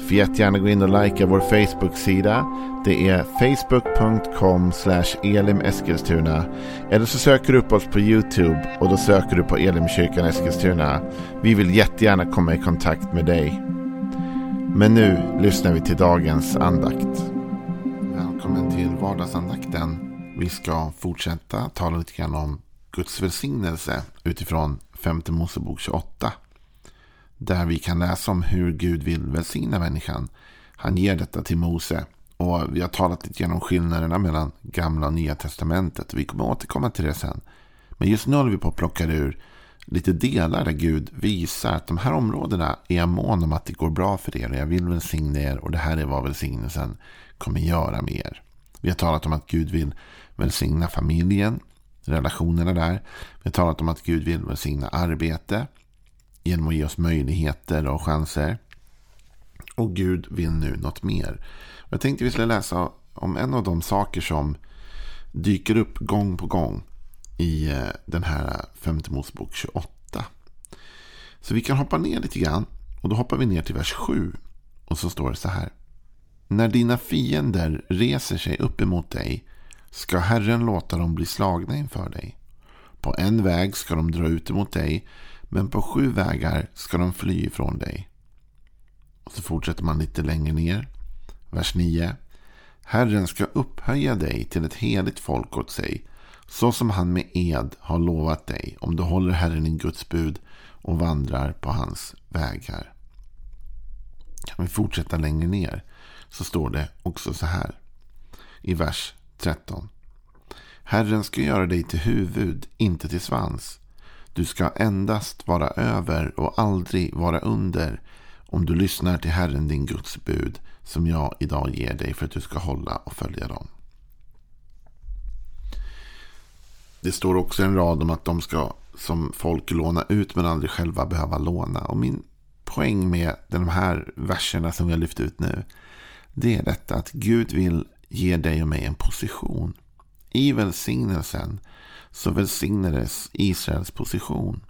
Får jättegärna gå in och likea vår Facebook-sida. Det är facebook.com elimeskilstuna. Eller så söker du upp oss på YouTube och då söker du på Elimkyrkan Eskilstuna. Vi vill jättegärna komma i kontakt med dig. Men nu lyssnar vi till dagens andakt. Välkommen till vardagsandakten. Vi ska fortsätta tala lite grann om Guds välsignelse utifrån 5 Mosebok 28. Där vi kan läsa om hur Gud vill välsigna människan. Han ger detta till Mose. Och vi har talat lite grann om skillnaderna mellan gamla och nya testamentet. Vi kommer återkomma till det sen. Men just nu håller vi på att plocka ur lite delar där Gud visar att de här områdena är jag mån om att det går bra för er. Och jag vill välsigna er och det här är vad välsignelsen kommer göra med er. Vi har talat om att Gud vill välsigna familjen, relationerna där. Vi har talat om att Gud vill välsigna arbete genom att ge oss möjligheter och chanser. Och Gud vill nu något mer. Jag tänkte vi skulle läsa om en av de saker som dyker upp gång på gång i eh, den här femte Mosebok 28. Så vi kan hoppa ner lite grann. Och då hoppar vi ner till vers 7. Och så står det så här. När dina fiender reser sig upp emot dig ska Herren låta dem bli slagna inför dig. På en väg ska de dra ut emot dig men på sju vägar ska de fly ifrån dig. Och så fortsätter man lite längre ner. Vers 9. Herren ska upphöja dig till ett heligt folk åt sig, så som han med ed har lovat dig, om du håller Herren i Guds bud och vandrar på hans vägar. Kan vi fortsätta längre ner så står det också så här i vers 13. Herren ska göra dig till huvud, inte till svans. Du ska endast vara över och aldrig vara under om du lyssnar till Herren din Guds bud som jag idag ger dig för att du ska hålla och följa dem. Det står också en rad om att de ska som folk låna ut men aldrig själva behöva låna. Och min poäng med de här verserna som jag lyft ut nu. Det är detta att Gud vill ge dig och mig en position. I välsignelsen så välsignades Israels position.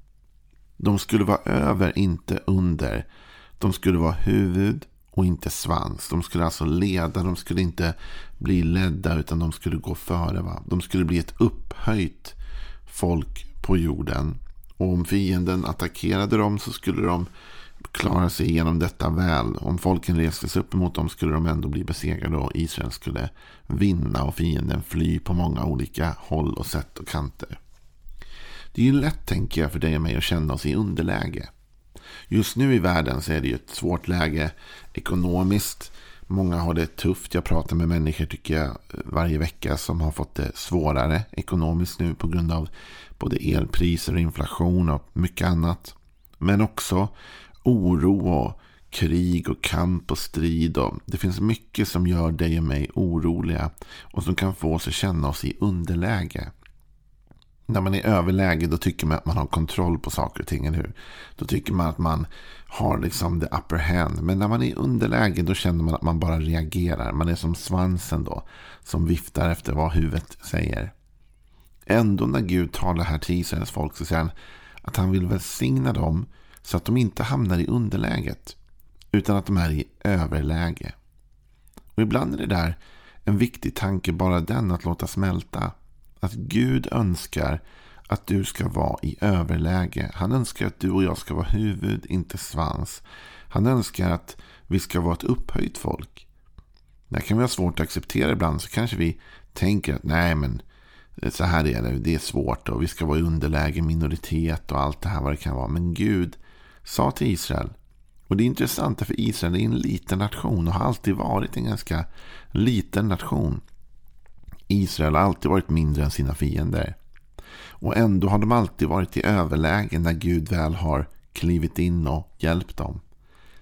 De skulle vara över, inte under. De skulle vara huvud och inte svans. De skulle alltså leda, de skulle inte bli ledda utan de skulle gå före. Va? De skulle bli ett upphöjt folk på jorden. Och om fienden attackerade dem så skulle de klara sig igenom detta väl. Om folken reste sig upp emot dem skulle de ändå bli besegrade och Israel skulle vinna och fienden fly på många olika håll och sätt och kanter. Det är ju lätt, tänker jag, för dig och mig att känna oss i underläge. Just nu i världen så är det ju ett svårt läge ekonomiskt. Många har det tufft. Jag pratar med människor tycker jag varje vecka som har fått det svårare ekonomiskt nu på grund av både elpriser och inflation och mycket annat. Men också oro och krig och kamp och strid. Och det finns mycket som gör dig och mig oroliga och som kan få oss att känna oss i underläge. När man är i överläge då tycker man att man har kontroll på saker och ting, eller hur? Då tycker man att man har liksom the upper hand. Men när man är i underläge då känner man att man bara reagerar. Man är som svansen då, som viftar efter vad huvudet säger. Ändå när Gud talar här till Israels folk så säger han att han vill välsigna dem så att de inte hamnar i underläget. Utan att de är i överläge. Och ibland är det där en viktig tanke, bara den att låta smälta. Att Gud önskar att du ska vara i överläge. Han önskar att du och jag ska vara huvud, inte svans. Han önskar att vi ska vara ett upphöjt folk. Det kan vi ha svårt att acceptera ibland. Så kanske vi tänker att nej men så här är det. Det är svårt och vi ska vara i underläge, minoritet och allt det här vad det kan vara. Men Gud sa till Israel. Och det är intressant för Israel är en liten nation och har alltid varit en ganska liten nation. Israel har alltid varit mindre än sina fiender. Och ändå har de alltid varit i överläge när Gud väl har klivit in och hjälpt dem.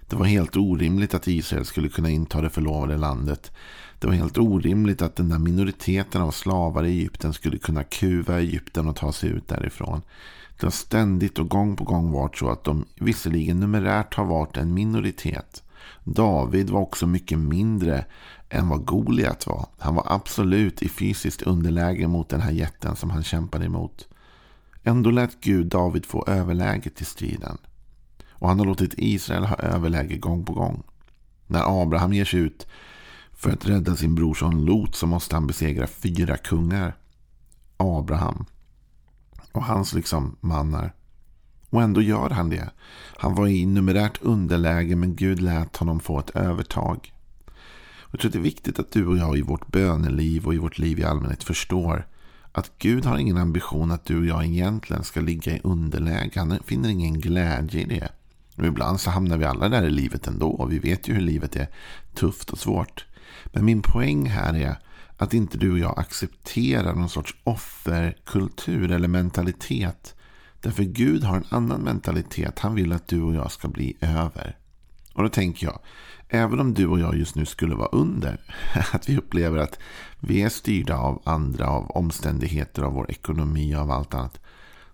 Det var helt orimligt att Israel skulle kunna inta det förlovade landet. Det var helt orimligt att den där minoriteten av slavar i Egypten skulle kunna kuva Egypten och ta sig ut därifrån. Det har ständigt och gång på gång varit så att de visserligen numerärt har varit en minoritet. David var också mycket mindre än vad Goliat var. Han var absolut i fysiskt underläge mot den här jätten som han kämpade emot. Ändå lät Gud David få överläget i striden. Och han har låtit Israel ha överläge gång på gång. När Abraham ger sig ut för att rädda sin brorson Lot så måste han besegra fyra kungar. Abraham och hans liksom mannar. Och ändå gör han det. Han var i numerärt underläge men Gud lät honom få ett övertag. Jag tror att det är viktigt att du och jag i vårt böneliv och i vårt liv i allmänhet förstår att Gud har ingen ambition att du och jag egentligen ska ligga i underläge. Han finner ingen glädje i det. Och ibland så hamnar vi alla där i livet ändå. Och vi vet ju hur livet är tufft och svårt. Men min poäng här är att inte du och jag accepterar någon sorts offerkultur eller mentalitet. Därför Gud har en annan mentalitet. Han vill att du och jag ska bli över. Och då tänker jag, även om du och jag just nu skulle vara under, att vi upplever att vi är styrda av andra, av omständigheter, av vår ekonomi och av allt annat.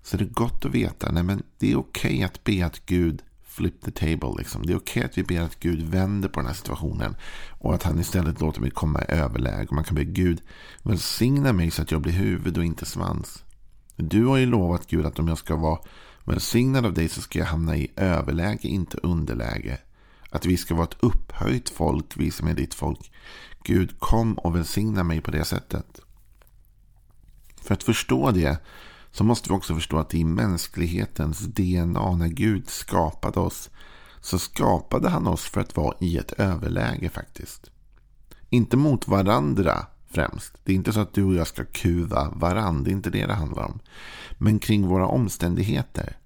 Så är det gott att veta, nej men det är okej okay att be att Gud flip the table. Liksom. Det är okej okay att vi ber att Gud vänder på den här situationen. Och att han istället låter mig komma i överläge. Man kan be Gud välsigna mig så att jag blir huvud och inte svans. Du har ju lovat Gud att om jag ska vara välsignad av dig så ska jag hamna i överläge, inte underläge. Att vi ska vara ett upphöjt folk, vi som är ditt folk. Gud, kom och välsigna mig på det sättet. För att förstå det så måste vi också förstå att i mänsklighetens DNA, när Gud skapade oss, så skapade han oss för att vara i ett överläge faktiskt. Inte mot varandra främst. Det är inte så att du och jag ska kuva varandra. Det är inte det det handlar om. Men kring våra omständigheter.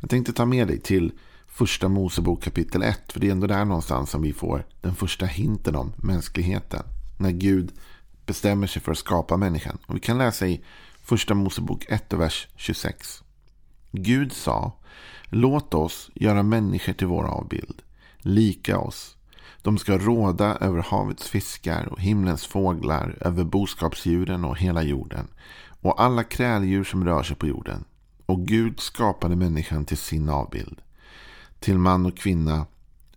Jag tänkte ta med dig till första Mosebok kapitel 1. För det är ändå där någonstans som vi får den första hinten om mänskligheten. När Gud bestämmer sig för att skapa människan. Och vi kan läsa i första Mosebok 1 och vers 26. Gud sa, låt oss göra människor till vår avbild, lika oss. De ska råda över havets fiskar och himlens fåglar, över boskapsdjuren och hela jorden och alla kräldjur som rör sig på jorden. Och Gud skapade människan till sin avbild. Till man och kvinna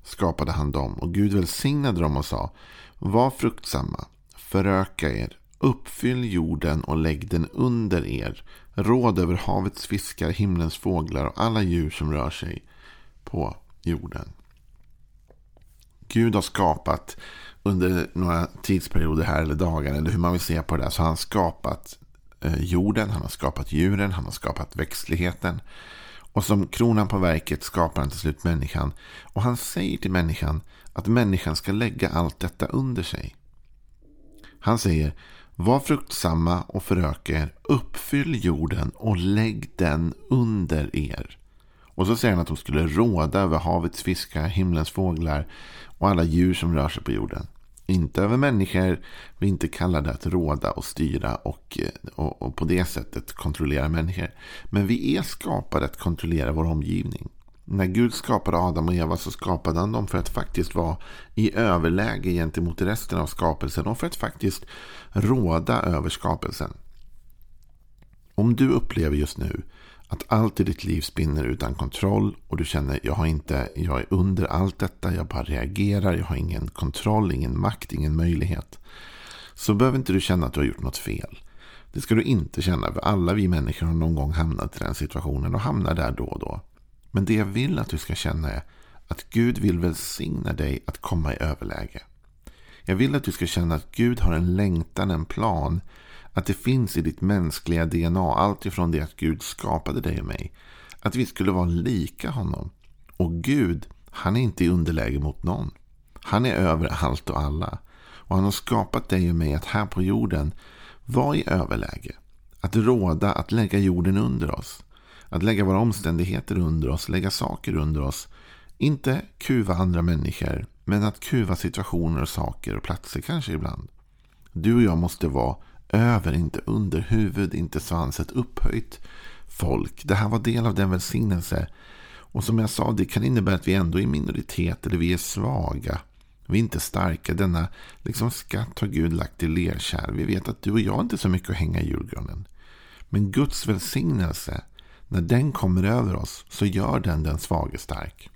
skapade han dem och Gud välsignade dem och sa Var fruktsamma, föröka er, uppfyll jorden och lägg den under er. Råd över havets fiskar, himlens fåglar och alla djur som rör sig på jorden. Gud har skapat under några tidsperioder här eller dagar eller hur man vill se på det. Så har han skapat eh, jorden, han har skapat djuren, han har skapat växtligheten. Och som kronan på verket skapar han till slut människan. Och han säger till människan att människan ska lägga allt detta under sig. Han säger var fruktsamma och föröka er, uppfyll jorden och lägg den under er. Och så säger han att de skulle råda över havets fiskar, himlens fåglar och alla djur som rör sig på jorden. Inte över människor. Vi är inte kallade att råda och styra och, eh, och, och, på det sättet kontrollera människor. Men vi är skapade att kontrollera vår omgivning. När Gud skapade Adam och Eva så skapade han dem för att faktiskt vara i överläge gentemot resten av skapelsen och för att faktiskt råda över skapelsen. Om du upplever just nu att allt i ditt liv spinner utan kontroll och du känner jag har inte, jag är under allt detta, jag bara reagerar, jag har ingen kontroll, ingen makt, ingen möjlighet. Så behöver inte du känna att du har gjort något fel. Det ska du inte känna, för alla vi människor har någon gång hamnat i den situationen och hamnar där då och då. Men det jag vill att du ska känna är att Gud vill välsigna dig att komma i överläge. Jag vill att du ska känna att Gud har en längtan, en plan att det finns i ditt mänskliga DNA, allt ifrån det att Gud skapade dig och mig. Att vi skulle vara lika honom. Och Gud, han är inte i underläge mot någon. Han är över allt och alla. Och han har skapat dig och mig att här på jorden vara i överläge. Att råda, att lägga jorden under oss. Att lägga våra omständigheter under oss, lägga saker under oss. Inte kuva andra människor, men att kuva situationer och saker och platser kanske ibland. Du och jag måste vara över, inte under, huvud, inte svans, ett upphöjt folk. Det här var del av den välsignelse. Och som jag sa, det kan innebära att vi ändå är minoritet eller vi är svaga. Vi är inte starka. Denna liksom skatt har Gud lagt i lerkärl. Vi vet att du och jag inte är så mycket att hänga i julgranen. Men Guds välsignelse, när den kommer över oss så gör den den svage stark.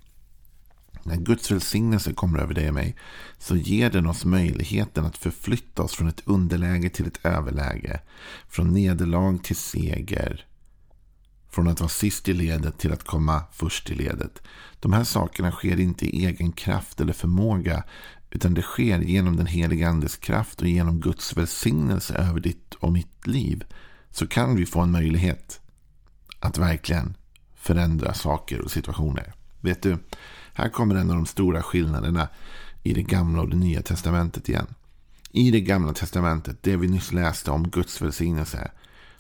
När Guds välsignelse kommer över dig och mig så ger den oss möjligheten att förflytta oss från ett underläge till ett överläge. Från nederlag till seger. Från att vara sist i ledet till att komma först i ledet. De här sakerna sker inte i egen kraft eller förmåga. Utan det sker genom den heliga andes kraft och genom Guds välsignelse över ditt och mitt liv. Så kan vi få en möjlighet att verkligen förändra saker och situationer. Vet du, här kommer en av de stora skillnaderna i det gamla och det nya testamentet igen. I det gamla testamentet, det vi nyss läste om Guds välsignelse,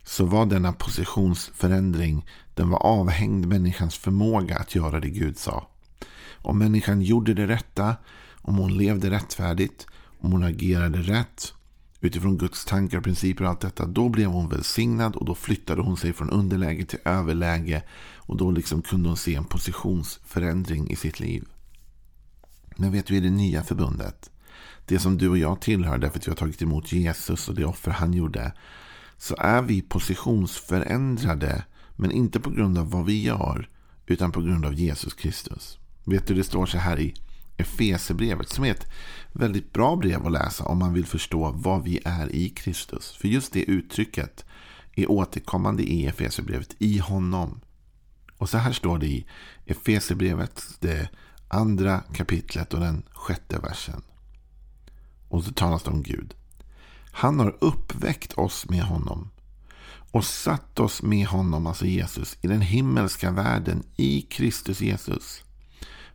så var denna positionsförändring den var avhängd människans förmåga att göra det Gud sa. Om människan gjorde det rätta, om hon levde rättfärdigt, om hon agerade rätt utifrån Guds tankar och principer och allt detta, då blev hon välsignad och då flyttade hon sig från underläge till överläge och då liksom kunde hon se en positionsförändring i sitt liv. Men vet du, i det nya förbundet, det som du och jag tillhör därför att vi har tagit emot Jesus och det offer han gjorde, så är vi positionsförändrade, men inte på grund av vad vi gör, utan på grund av Jesus Kristus. Vet du, det står så här i Efesebrevet som är ett väldigt bra brev att läsa om man vill förstå vad vi är i Kristus. För just det uttrycket är återkommande i Efesebrevet, i honom. Och så här står det i Efesebrevet, det andra kapitlet och den sjätte versen. Och så talas det om Gud. Han har uppväckt oss med honom och satt oss med honom, alltså Jesus, i den himmelska världen i Kristus Jesus.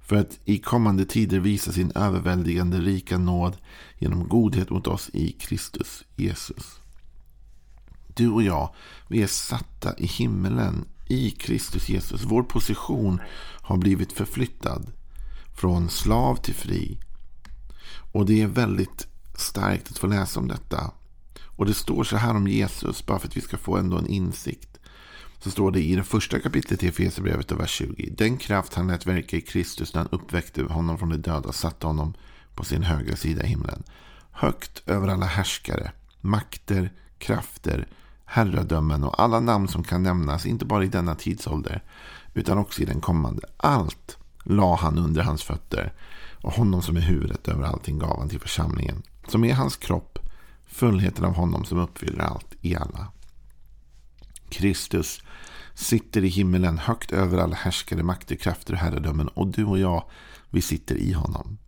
För att i kommande tider visa sin överväldigande rika nåd genom godhet mot oss i Kristus Jesus. Du och jag, vi är satta i himmelen i Kristus Jesus. Vår position har blivit förflyttad från slav till fri. Och det är väldigt starkt att få läsa om detta. Och det står så här om Jesus, bara för att vi ska få ändå en insikt. Så står det i det första kapitlet i Efesierbrevet och vers 20. Den kraft han lät verka i Kristus när han uppväckte honom från de döda satte honom på sin högra sida i himlen. Högt över alla härskare, makter, krafter, herradömen och alla namn som kan nämnas, inte bara i denna tidsålder, utan också i den kommande. Allt la han under hans fötter och honom som är huvudet över allting gav han till församlingen, som är hans kropp, fullheten av honom som uppfyller allt i alla. Kristus sitter i himmelen högt över alla härskare, makter, krafter och herradömen och du och jag, vi sitter i honom.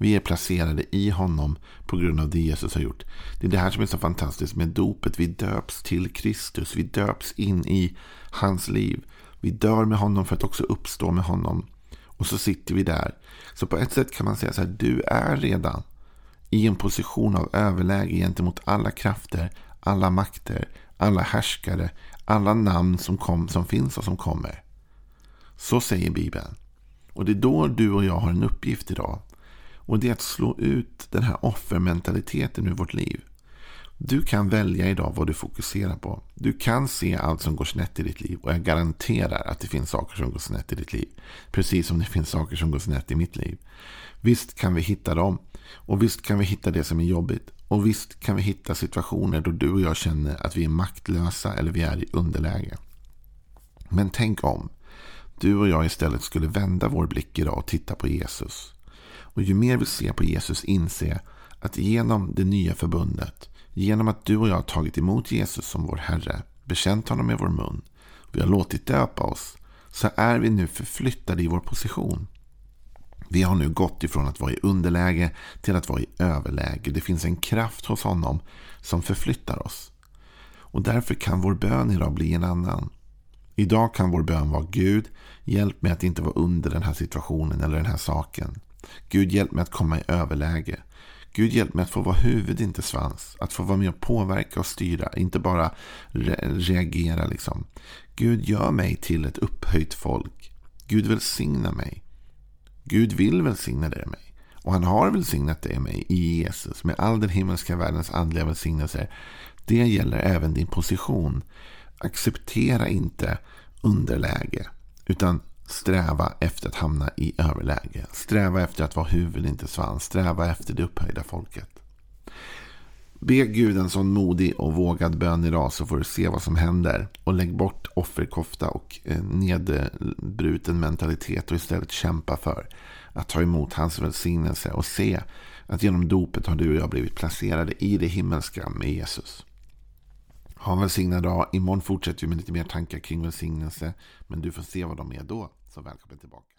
Vi är placerade i honom på grund av det Jesus har gjort. Det är det här som är så fantastiskt med dopet. Vi döps till Kristus. Vi döps in i hans liv. Vi dör med honom för att också uppstå med honom. Och så sitter vi där. Så på ett sätt kan man säga så här. Du är redan i en position av överläge gentemot alla krafter, alla makter, alla härskare, alla namn som, kom, som finns och som kommer. Så säger Bibeln. Och det är då du och jag har en uppgift idag. Och det är att slå ut den här offermentaliteten ur vårt liv. Du kan välja idag vad du fokuserar på. Du kan se allt som går snett i ditt liv. Och jag garanterar att det finns saker som går snett i ditt liv. Precis som det finns saker som går snett i mitt liv. Visst kan vi hitta dem. Och visst kan vi hitta det som är jobbigt. Och visst kan vi hitta situationer då du och jag känner att vi är maktlösa eller vi är i underläge. Men tänk om du och jag istället skulle vända vår blick idag och titta på Jesus. Och ju mer vi ser på Jesus inse att genom det nya förbundet, genom att du och jag har tagit emot Jesus som vår Herre, bekänt honom med vår mun, vi har låtit döpa oss, så är vi nu förflyttade i vår position. Vi har nu gått ifrån att vara i underläge till att vara i överläge. Det finns en kraft hos honom som förflyttar oss. Och därför kan vår bön idag bli en annan. Idag kan vår bön vara Gud, hjälp mig att inte vara under den här situationen eller den här saken. Gud hjälp mig att komma i överläge. Gud hjälp mig att få vara huvud, inte svans. Att få vara med och påverka och styra, inte bara re reagera. liksom. Gud gör mig till ett upphöjt folk. Gud välsigna mig. Gud vill välsigna dig och mig. Och han har välsignat dig och mig i Jesus med all den himmelska världens andliga välsignelser. Det gäller även din position. Acceptera inte underläge. Utan Sträva efter att hamna i överläge. Sträva efter att vara huvud, inte svans. Sträva efter det upphöjda folket. Be Gud en sån modig och vågad bön idag så får du se vad som händer. Och lägg bort offerkofta och eh, nedbruten mentalitet och istället kämpa för att ta emot hans välsignelse och se att genom dopet har du och jag blivit placerade i det himmelska med Jesus. Ha en välsignad dag. Imorgon fortsätter vi med lite mer tankar kring välsignelse. Men du får se vad de är då. Så välkommen tillbaka.